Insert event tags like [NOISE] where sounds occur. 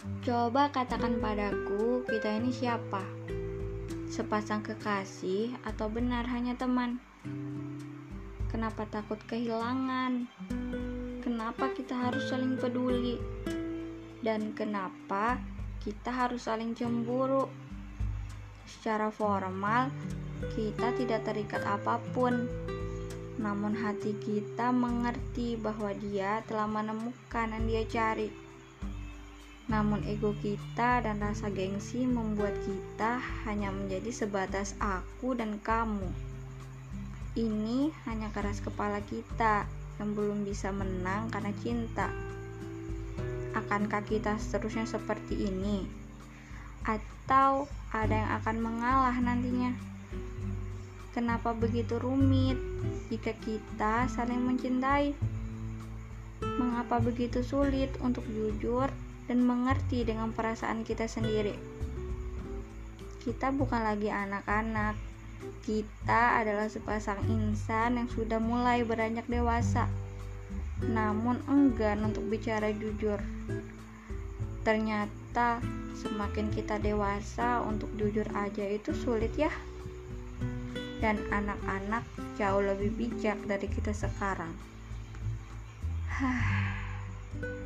Coba katakan padaku, kita ini siapa? Sepasang kekasih atau benar hanya teman? Kenapa takut kehilangan? Kenapa kita harus saling peduli? Dan kenapa kita harus saling cemburu? Secara formal, kita tidak terikat apa pun. Namun hati kita mengerti bahwa dia telah menemukan yang dia cari namun ego kita dan rasa gengsi membuat kita hanya menjadi sebatas aku dan kamu. Ini hanya keras kepala kita yang belum bisa menang karena cinta. Akankah kita seterusnya seperti ini? Atau ada yang akan mengalah nantinya? Kenapa begitu rumit jika kita saling mencintai? Mengapa begitu sulit untuk jujur dan mengerti dengan perasaan kita sendiri. Kita bukan lagi anak-anak, kita adalah sepasang insan yang sudah mulai beranjak dewasa, namun enggan untuk bicara jujur. Ternyata, semakin kita dewasa, untuk jujur aja itu sulit, ya. Dan anak-anak jauh lebih bijak dari kita sekarang. [SIGHS] Hah.